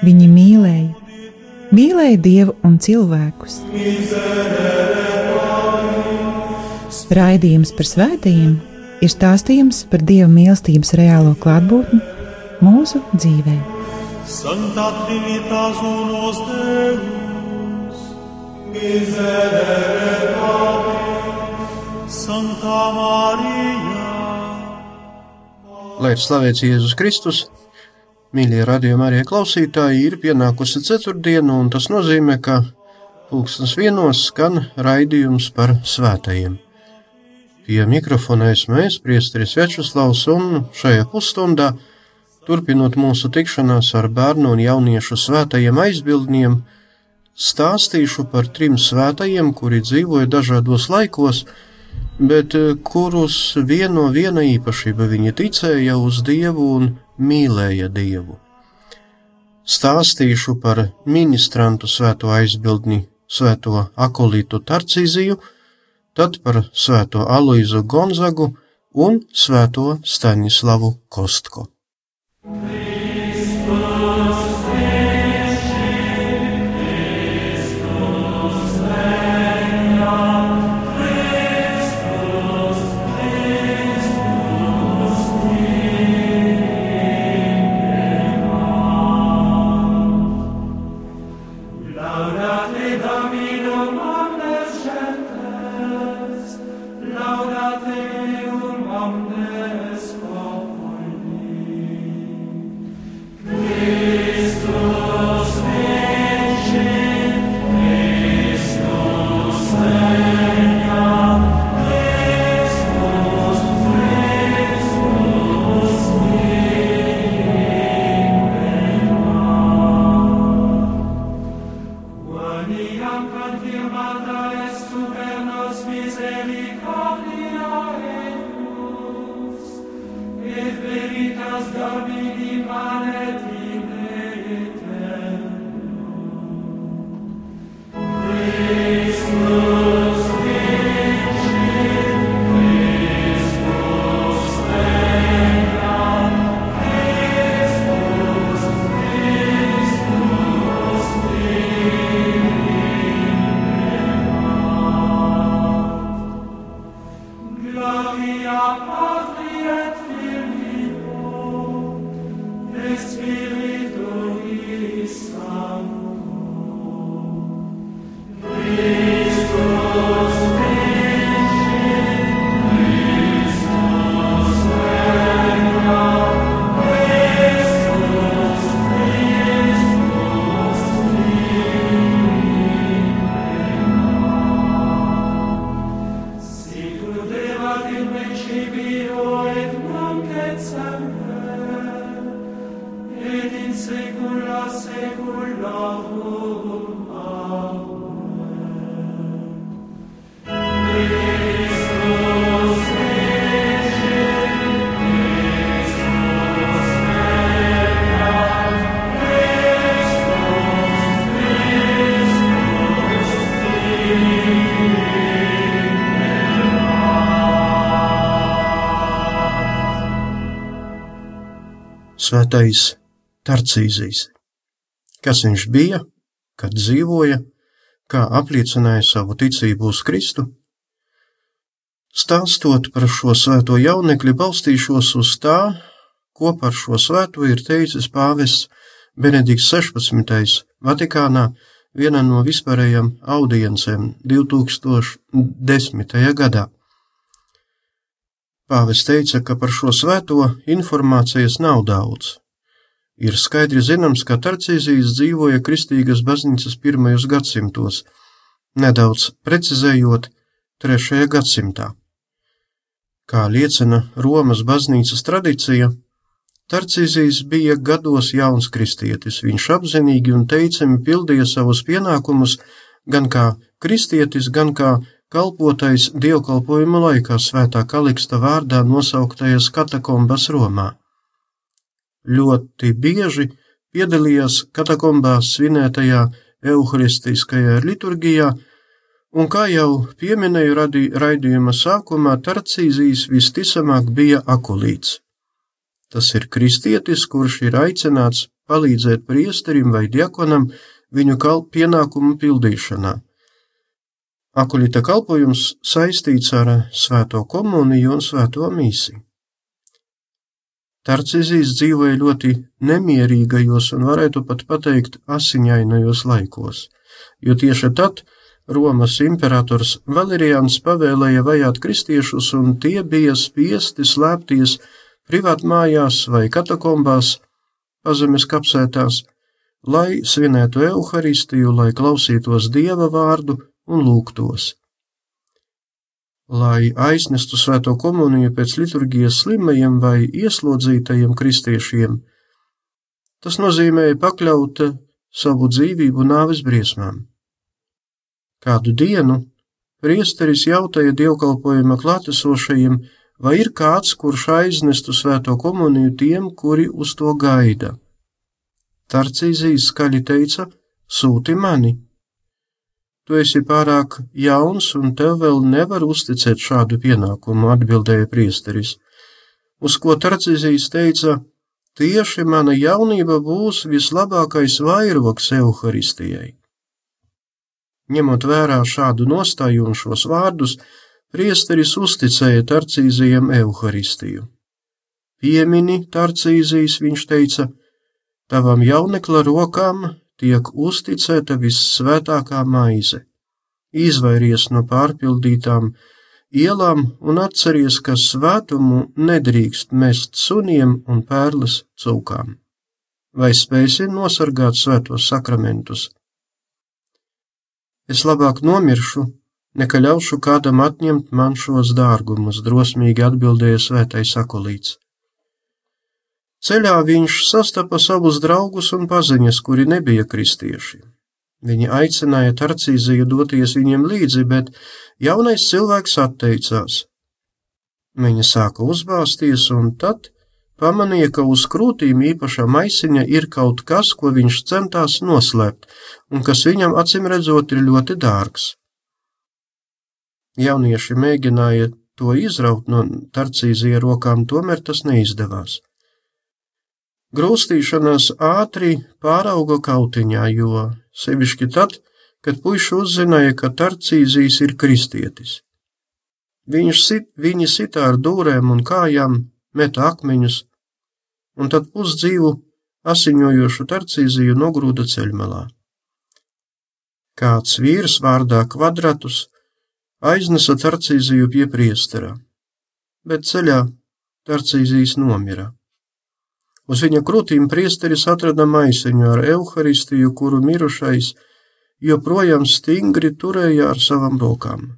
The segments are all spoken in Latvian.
Viņi mīlēja, mīlēja Dievu un cilvēkus. Raidījums par svētījumiem ir stāstījums par Dieva mīlestības reālo klātbūtni mūsu dzīvē. Santa Trinitas unos Deus, miserere Patris, Santa Marija. Lai ir slavēts Jēzus Kristus, mīļie radījumi arī klausītāji, ir pienākusi ceturtdiena, un tas nozīmē, ka pulkstens vienos skan raidījums par svētajiem. Pie mikrofona esmu es, Priesteris Večuslavs, un šajā pusstundā, turpinot mūsu tikšanās ar bērnu un jauniešu svētajiem aizbildniem, stāstīšu par trim svētajiem, kuri dzīvoja dažādos laikos, bet eh, kurus vieno viena īpašība viņi ticēja uz Dievu un mīlēja Dievu. Stāstīšu par ministrantu svēto aizbildni, svēto akolītu Tarcīziju, tad par svēto Aloizu Gonzagu un svēto Staņislavu Kostko. Svētais Tarcīzijas. Kas viņš bija, kad dzīvoja, kā apliecināja savu ticību uz Kristu? Stāstot par šo svēto jaunekli, balstīšos uz tā, ko par šo svēto ir teicis pāvests Benedikts 16. Vatikānā vienā no vispārējām audiencēm 2010. gadā. Pāvis teica, ka par šo svēto informācijas nav daudz. Ir skaidri zināms, ka Tarcīzijas dzīvoja kristīgas baznīcas pirmajos gadsimtos, nedaudz precizējot, trešajā gadsimtā. Kā liecina Romas baznīcas tradīcija, Tarcīzijas bija gados jauns kristietis. Viņš apzinīgi un teicami pildīja savus pienākumus gan kā kristietis, gan kā kalpotais dievkalpojuma laikā svētā Kaliksta vārdā nosauktajās katakombas Romā. Ļoti bieži piedalījās katakombās svinētajā euharistiskajā liturgijā, un kā jau pieminēju radī, raidījuma sākumā, Tarcīzijas visticamāk bija akulīts. Tas ir kristietis, kurš ir aicināts palīdzēt priesterim vai diakonam viņu pienākumu pildīšanā. Akuļita kalpojums saistīts ar svēto komuniju un svēto mīsiju. Tarcizijas dzīvoja ļoti nemierīgajos un varētu pat pateikt asiņainajos laikos, jo tieši tad Romas imperators Valerians pavēlēja vajāt kristiešus, un tie bija spiesti slēpties privātmājās vai katakombās, pazemes kapsētās, lai svinētu evaharistiju, lai klausītos dieva vārdu un lūgtos. Lai aiznestu svēto komuniju pēc liturgijas slimajiem vai ieslodzītajiem kristiešiem, tas nozīmēja pakļaut savu dzīvību nāves briesmām. Kādu dienu priesteris jautāja dievkalpojuma klātesošajiem, vai ir kāds, kurš aiznestu svēto komuniju tiem, kuri uz to gaida. Tarcīzijas skaļi teica: Sūti mani! Tu esi pārāk jauns, un tev vēl nevar uzticēt šādu pienākumu, atbildēja priesteris. Uz ko Tarcīzijas teica: Tieši mana jaunība būs vislabākais vairogs evaharistijai. Ņemot vērā šādu nostāju un šos vārdus, priesteris uzticēja Tarcīzijam evaharistiju. Piemini Tarcīzijas, viņš teica, tavam jaunekla rokām tiek uzticēta vissvētākā maize. Izvairies no pārpildītām ielām un atceries, ka svētumu nedrīkst mest suniem un pērles cūkām. Vai spēsi nosargāt svētos sakramentus? Es labāk nomiršu, nekā ļaušu kādam atņemt man šos dārgumus, drosmīgi atbildēja svētais sakolīts. Ceļā viņš sastapa savus draugus un paziņas, kuri nebija kristieši. Viņi aicināja Tarcīziju doties viņiem līdzi, bet jaunais cilvēks atteicās. Viņa sāka uzbāzties, un tad pamanīja, ka uz krūtīm īpašā maisiņa ir kaut kas, ko viņš centās noslēpt, un kas viņam acīm redzot ir ļoti dārgs. Jaunieši mēģināja to izraut no Tarcīzija rokām, tomēr tas neizdevās. Grūstīšanās ātri pārauga kautiņā, jo sevišķi tad, kad puiši uzzināja, ka Tarcīzijas ir kristietis. Viņš sit, viņi sitā ar dūrēm un kājām, meta akmeņus, un tad pusdzīvu asiņojošu Tarcīziju nogrūda ceļmalā. Kāds vīrs vārdā kvadratus aiznesa Tarcīziju pie priestera, bet ceļā Tarcīzijas nomira. Uz viņa krūtīm priesteris atrada maisiņu ar evaharistiju, kuru mirušais joprojām stingri turēja ar savām rokām.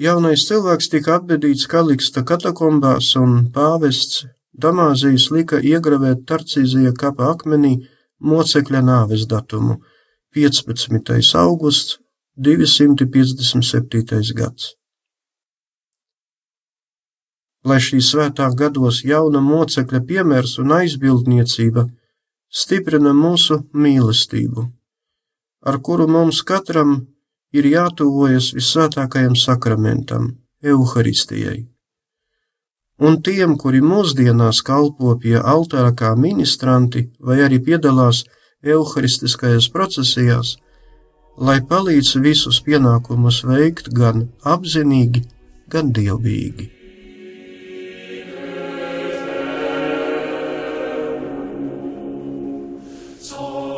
Jaunais cilvēks tika apbedīts Kaliksta katakombās, un pāvests Damāzijas lika iegravēt Tarcīzija kapa akmenī mocekļa nāves datumu - 15. augusts 257. gads lai šī svētā gados jauna mocekļa piemērs un aizbildniecība stiprina mūsu mīlestību, ar kuru mums katram ir jātuvojas visvētākajam sakramentam, Euharistijai. Un tiem, kuri mūsdienās kalpo pie altāra kā ministranti vai arī piedalās evaharistiskajās procesijās, lai palīdz visus pienākumus veikt gan apzinīgi, gan dievbijīgi. So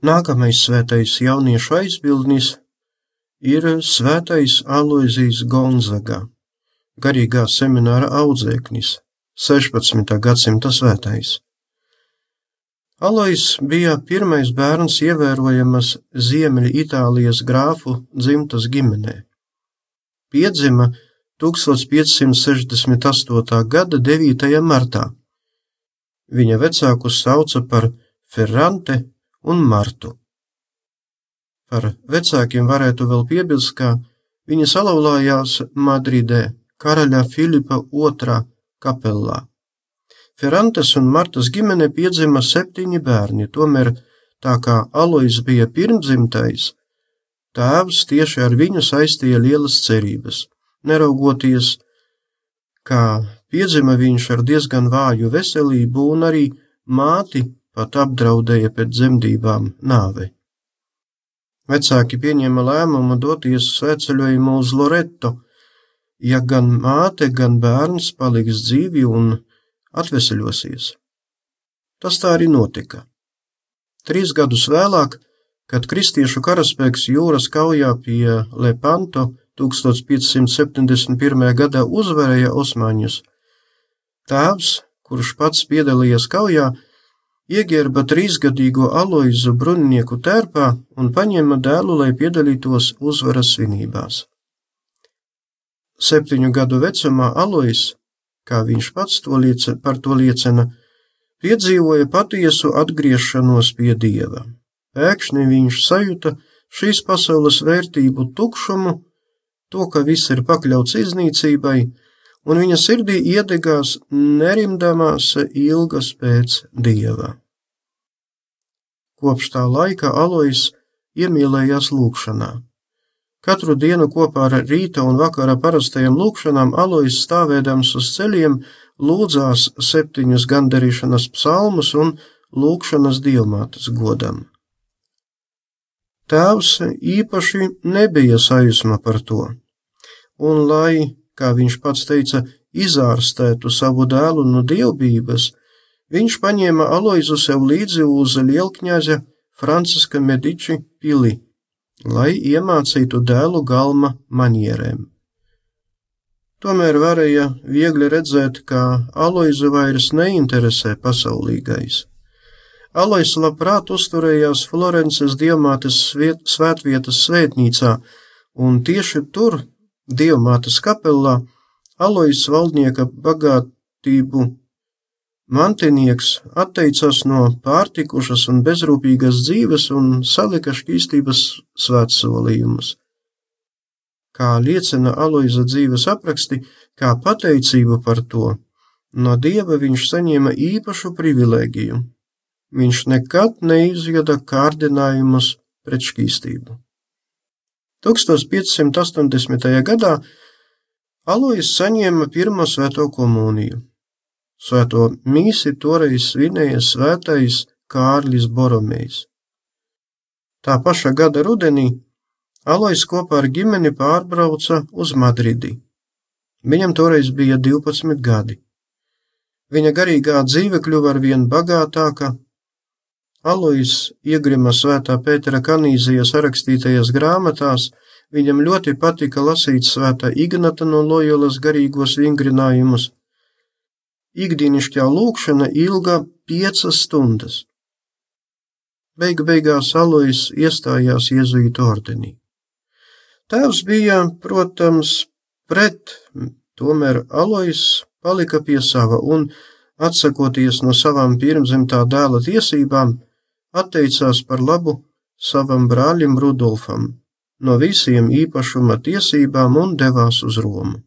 Nākamais svētais jauniešu aizbildnis ir svētais Aloizijas Gonzaga, garīgā semināra audzēknis, 16. gadsimta svētais. Alois bija pirmais bērns ievērojamas Ziemeļa Itālijas grāfu dzimtas ģimenē. Piedzima 1568. gada 9. martā. Viņa vecākus sauca par Ferrante un Martu. Par vecākiem varētu vēl piebilst, ka viņa salauzājās Madridē, karaļa Filipa II kapelā. Ferrantes un Martas ģimene piedzima septiņi bērni, tomēr tā kā Alois bija pirmdzimtais, tēvs tieši ar viņu saistīja lielas cerības neraugoties, kā piedzima viņš ar diezgan vāju veselību un arī māti pat apdraudēja pēc dzemdībām nāve. Vecāki pieņēma lēmumu doties svētceļojumu uz Loreto, ja gan māte, gan bērns paliks dzīvi un atveseļosies. Tas tā arī notika. Trīs gadus vēlāk, kad kristiešu karaspēks jūras kaujā pie Lepanto 1571. gadā uzvarēja Osmaņus. Tēvs, kurš pats piedalījās kaujā, ieģērba trīsgadīgo Aloizu bruņinieku tērpā un paņēma dēlu, lai piedalītos uzvaras svinībās. Septiņu gadu vecumā Alois, kā viņš pats to liece, par to liecina, piedzīvoja patiesu atgriešanos pie dieva. Pēkšņi viņš sajuta šīs pasaules vērtību tukšumu to, ka viss ir pakļauts iznīcībai, un viņa sirdī iedegās nerimdamās ilgas pēc dieva. Kopš tā laika Alois iemīlējās lūkšanā. Katru dienu kopā ar rīta un vakara parastajām lūkšanām Alois stāvēdams uz ceļiem lūdzās septiņus gandarīšanas psalmus un lūkšanas dievmātes godam. Tēvs īpaši nebija sajūsma par to, un lai, kā viņš pats teica, izārstētu savu dēlu no dievbības, viņš paņēma Aloizu sev līdzi uz lielkņaza Franciska Mediči pili, lai iemācītu dēlu galma manierēm. Tomēr varēja viegli redzēt, ka Aloizu vairs neinteresē pasaulīgais. Alois labprāt uzturējās Florences diamātes svētvietas svētnīcā, un tieši tur, diamātes kapelā, Alois valdnieka bagātību mantinieks atteicās no pārtikušas un bezrūpīgas dzīves un salika šķīstības svētsolījumus. Kā liecina Aloiza dzīves apraksti, kā pateicību par to, no dieva viņš saņēma īpašu privilēģiju viņš nekad neizjada kārdinājumus pret šķīstību. 1580. gadā Alois saņēma pirmo svēto komuniju. Svēto mīsi toreiz svinēja svētais Kārlis Boromejs. Tā paša gada rudenī Alois kopā ar ģimeni pārbrauca uz Madridi. Viņam toreiz bija 12 gadi. Viņa garīgā dzīve kļuva ar vien bagātāka, Alois iegrima svētā Pētera kanīzija sarakstītajās grāmatās, viņam ļoti patika lasīt svētā Ignata no Lojolas garīgos vingrinājumus. Ikdienišķā lūkšana ilga piecas stundas. Beigu beigās Alois iestājās Jēzuītu ordenī. Tēvs bija, protams, pret, tomēr Alois palika pie sava un, atsakoties no savām pirmzimtā dēla tiesībām, atteicās par labu savam brālim Rudolfam no visiem īpašuma tiesībām un devās uz Romu.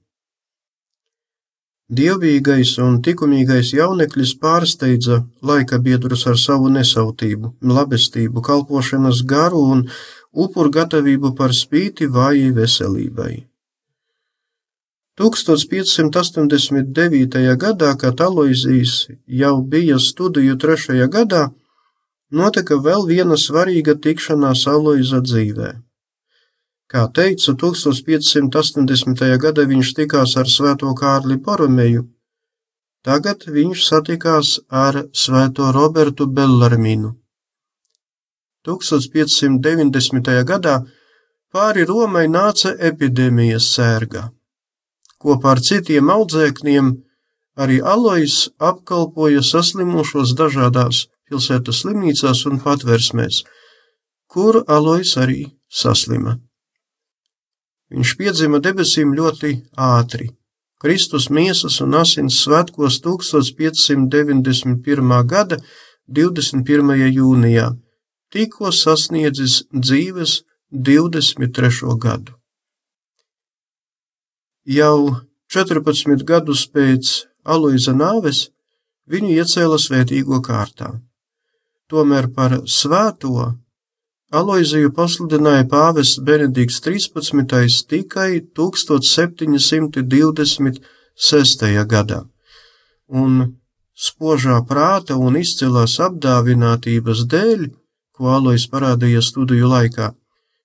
Dievīgais un likumīgais jauneklis pārsteidza laika biedrus ar savu nesautību, labestību, kalpošanas garu un upuru gatavību par spīti vājai veselībai. 1589. gadā, kad Aloizijas jau bija studiju trešajā gadā, notika vēl viena svarīga tikšanās Aloiza dzīvē. Kā teicu, 1580. gadā viņš tikās ar Svēto Kārli Poromeju, tagad viņš satikās ar Svēto Robertu Bellarminu. 1590. gadā pāri Romai nāca epidēmijas sērga. Kopā ar citiem audzēkņiem arī Alois apkalpoja saslimušos dažādās pilsētas slimnīcās un patversmēs, kur Alois arī saslima. Viņš piedzima debesīm ļoti ātri. Kristus miesas un asins svētkos 1591. gada 21. jūnijā, tikko sasniedzis dzīves 23. gadu. Jau 14 gadus pēc Aloiza nāves viņu iecēla svētīgo kārtā. Tomēr par svēto Aloiziju pasludināja pāvests Benedikts 13. tikai 1726. gadā, un spožā prāta un izcilās apdāvinātības dēļ, ko Alois parādīja studiju laikā,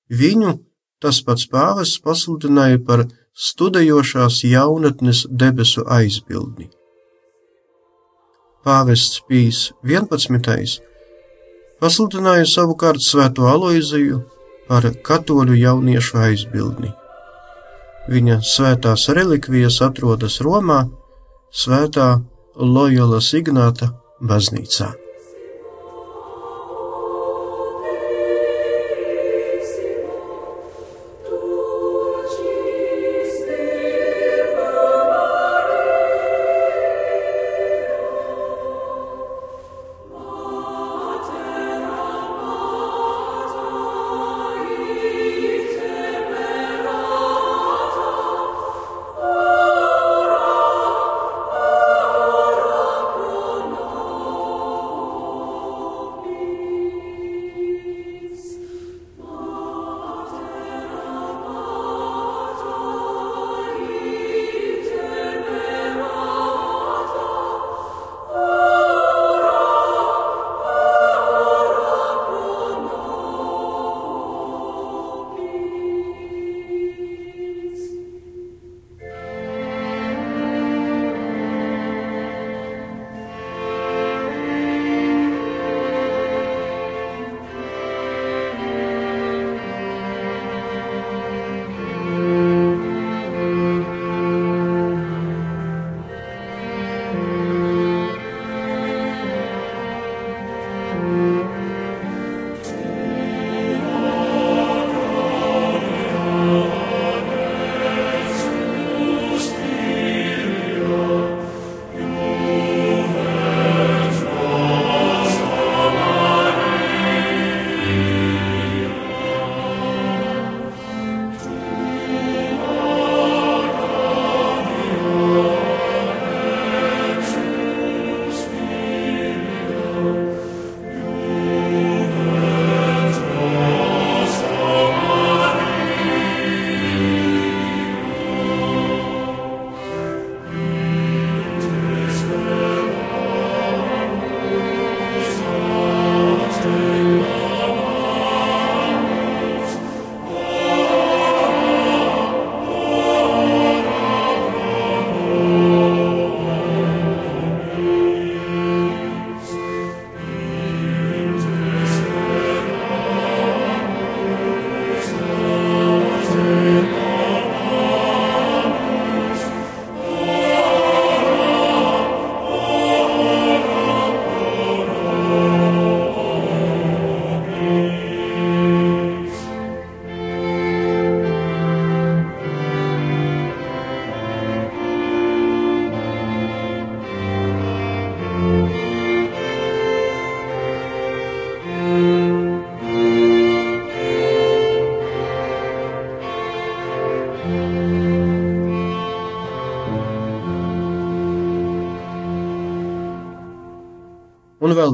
viņu tas pats pāvests pasludināja par studējošās jaunatnes debesu aizbildni. Pāvests Pīs 11 pasludināja savukārt Svēto Aloiziju par katoļu jauniešu aizbildni. Viņa svētās relikvijas atrodas Romā, Svētā Loyola Signāta baznīcā.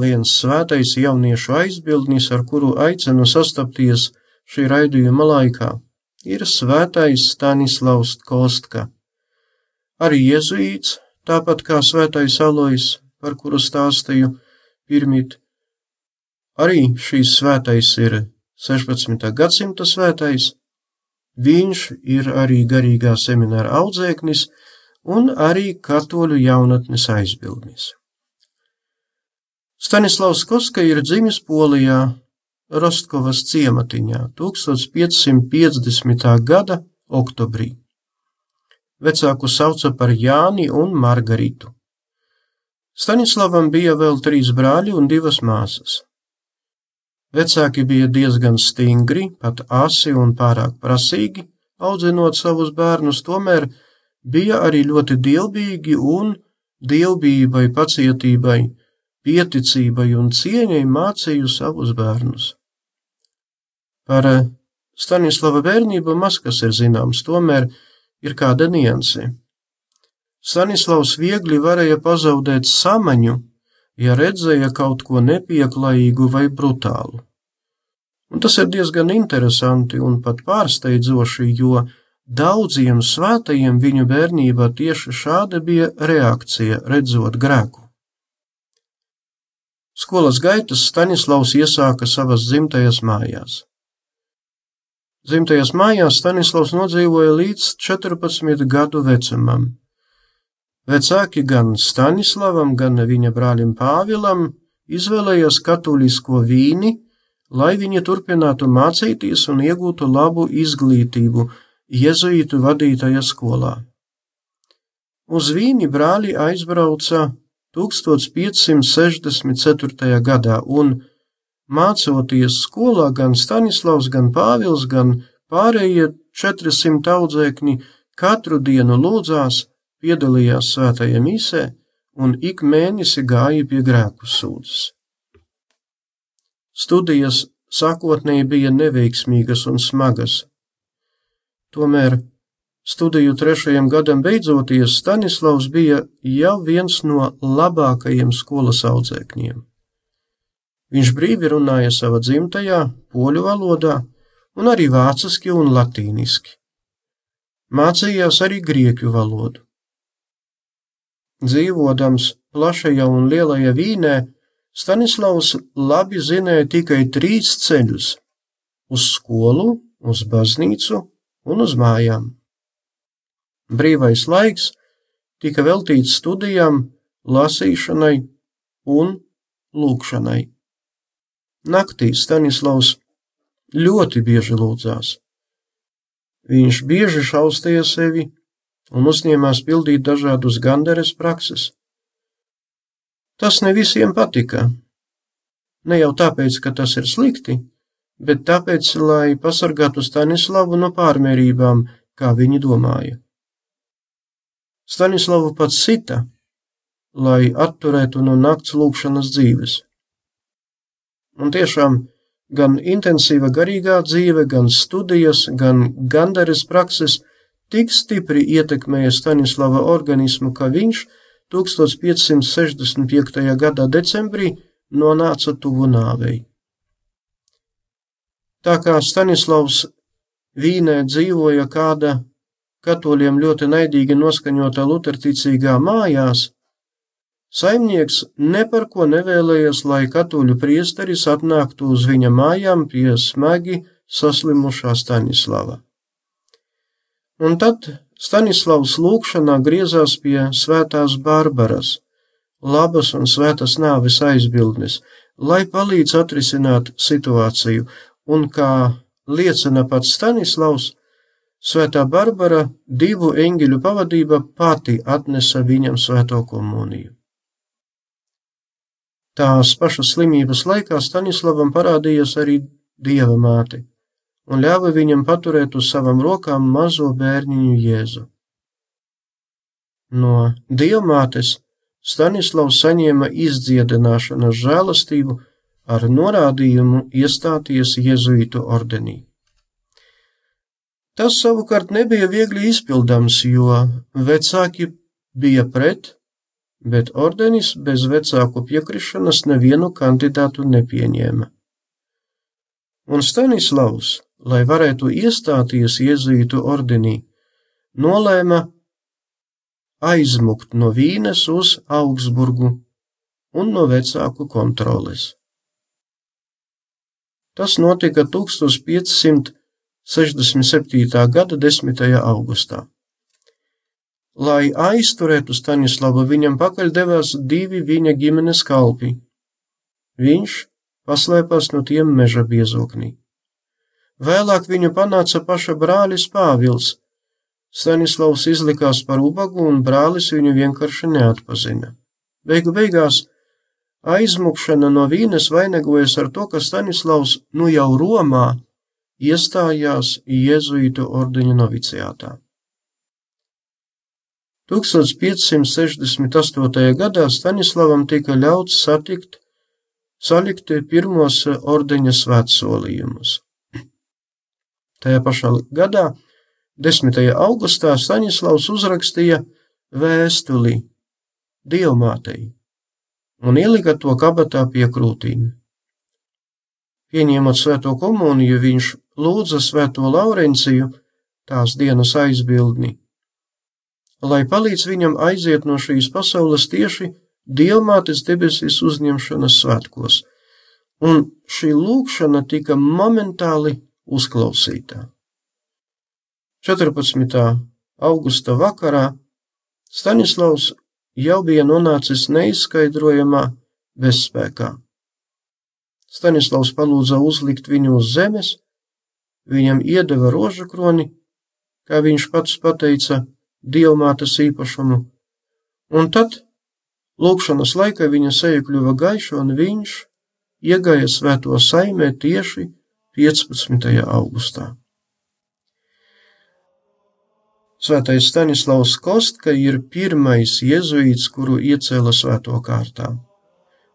Viens svētais jauniešu aizbildnis, ar kuru aicinu sastapties šī raidījuma laikā, ir svētais Stanislavs Kostka. Arī jezuīts, tāpat kā svētais Alois, par kuru stāstīju pirmīt, arī šīs svētais ir 16. gadsimta svētais, viņš ir arī garīgā semināra audzēknis un arī katoļu jaunatnes aizbildnis. Stanislavs Koska ir dzimis Polijā Rostkovas ciematiņā 1550. gada oktobrī. Vecāku sauca par Jāni un Margaritu. Stanislavam bija vēl trīs brāļi un divas māsas. Vecāki bija diezgan stingri, pat asi un pārāk prasīgi, audzinot savus bērnus, tomēr bija arī ļoti dievbijīgi un dievbijībai, pacietībai, pieticībai un cieņai mācīju savus bērnus. Par Stanislava bērnību maz kas ir zināms, tomēr ir kāda nianse. Stanislavs viegli varēja pazaudēt samaņu, ja redzēja kaut ko nepieklājīgu vai brutālu. Un tas ir diezgan interesanti un pat pārsteidzoši, jo daudziem svētajiem viņu bērnībā tieši šāda bija reakcija, redzot grēku. Skolas gaitas Stanislavs iesāka savas dzimtajās mājās. Dzimtajās mājās Stanislavs nodzīvoja līdz 14 gadu vecumam. Vecāki gan Stanislavam, gan viņa brālim Pāvilam izvēlējās katolisko vīni, lai viņi turpinātu mācīties un iegūtu labu izglītību jezuītu vadītāja skolā. Uz vīni brāļi aizbrauca 1564. gadā un, mācoties skolā, gan Stanislavs, gan Pāvils, gan pārējie 400 audzēkņi katru dienu lūdzās, piedalījās svētajā misē un ik mēnesi gāja pie grēku sūdzes. Studijas sākotnēji bija neveiksmīgas un smagas. Tomēr studiju trešajam gadam beidzoties, Stanislavs bija jau viens no labākajiem skolas audzēkņiem. Viņš brīvi runāja savā dzimtajā, poļu valodā, un arī vāciski un latīniski. Mācījās arī grieķu valodu. Dzīvodams plašajā un lielajā vīnē, Stanislavs labi zināja tikai trīs ceļus - uz skolu, uz baznīcu un uz mājām. Brīvais laiks tika veltīts studijām, lasīšanai un lūkšanai. Naktī Stanislavs ļoti bieži lūdzās. Viņš bieži šaustīja sevi un uzņēmās pildīt dažādus gandares prakses. Tas ne visiem patika. Ne jau tāpēc, ka tas ir slikti, bet tāpēc, lai pasargātu Stanislavu no pārmērībām, kā viņi domāja. Stanislavu pats sita, lai atturētu no nakts lūkšanas dzīves. Un tiešām gan intensīva garīgā dzīve, gan studijas, gan gandares prakses – tik stipri ietekmēja Stanislava organismu, ka viņš 1565. gada decembrī nonāca tuvu nāvei. Tā kā Stanislavs Vīnē dzīvoja kāda katoļiem ļoti naidīgi noskaņota luterticīgā mājās, saimnieks ne par ko nevēlējās, lai katoļu priesteris atnāktu uz viņa mājām pie smagi saslimušā Stanislava. Un tad Stanislavs lūkšanā griezās pie svētās Barbaras, labas un svētas nāves aizbildnes, lai palīdz atrisināt situāciju, un kā liecina pats Stanislavs, Svētā Barbara divu eņģeļu pavadība pati atnesa viņam svēto komuniju. Tās pašas slimības laikā Stanislavam parādījās arī Dieva māte un ļāva viņam paturēt uz savām rokām mazo bērniņu Jēzu. No dievmātes Stanislavs saņēma izdziedināšanas žēlastību ar norādījumu iestāties Jēzuītu ordenī. Tas savukārt nebija viegli izpildāms, jo vecāki bija pret, bet ordenis bez vecāku piekrišanas nevienu kandidātu nepieņēma. Un Stanislavs lai varētu iestāties iezītu ordenī, nolēma aizmukt no Vīnes uz Augsburgu un no vecāku kontroles. Tas notika 1567. gada 10. augustā. Lai aizturētu Stanislavu, viņam pakaļ devās divi viņa ģimenes kalpi. Viņš paslēpās no tiem meža biezoknī. Vēlāk viņu panāca paša brālis Pāvils. Stanislavs izlikās par ubagu, un brālis viņu vienkārši neatpazina. Beigu beigās aizmukšana no vīnes vainagojas ar to, ka Stanislavs nu jau Romā iestājās Jēzuītu ordeņa noviciātā. 1568. gadā Stanislavam tika ļauts satikt, salikt pirmos ordeņa svētsolījumus. Tajā pašā gadā, 10. augustā, Staņislavs uzrakstīja vēstuli Dievmātei un ielika to kabatā pie krūtīm. Pieņemot svēto komuniju, viņš lūdza svēto Laurenciju, tās dienas aizbildni, lai palīdz viņam aiziet no šīs pasaules tieši Dievmātes debesīs uzņemšanas svētkos, un šī lūkšana tika momentāli uzklausītā. 14. augusta vakarā Staņislavs jau bija nonācis neizskaidrojamā bezspēkā. Staņislavs palūdza uzlikt viņu uz zemes, viņam iedeva rožu kroni, kā viņš pats pateica, dievmātes īpašumu, un tad, lūkšanas laikā viņa seja kļuva gaiša, un viņš iegāja svēto saimē tieši 15. augustā. Svētais Stanislavs Kostka ir pirmais jēzuīts, kuru iecēla svēto kārtā.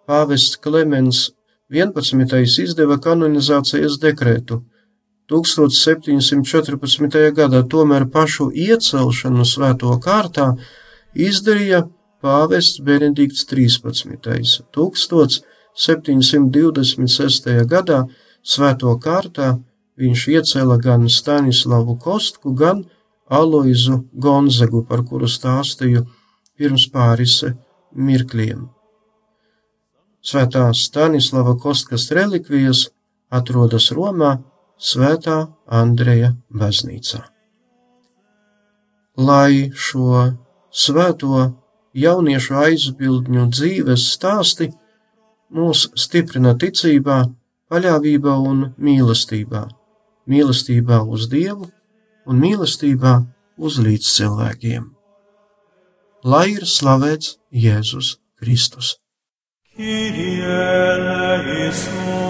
Pāvests Klemens 11. izdeva kanonizācijas dekrētu, 1714. gadā tomēr pašu iecelšanu svēto kārtā izdarīja pāvests Benedikts 13. 1726. gadā svēto kārtā viņš iecēla gan Stanislavu Kostku, gan Aloizu Gonzagu, par kuru stāstīju pirms pāris mirkļiem. Svētā Stanislava Kostkas relikvijas atrodas Romā, Svētā Andreja baznīcā. Lai šo svēto jauniešu aizbildņu dzīves stāsti mūs stiprina ticībā, paļāvībā un mīlestībā, mīlestībā uz Dievu un mīlestībā uz līdzcilvēkiem. Lai ir slavēts Jēzus Kristus! Kyrie eleison.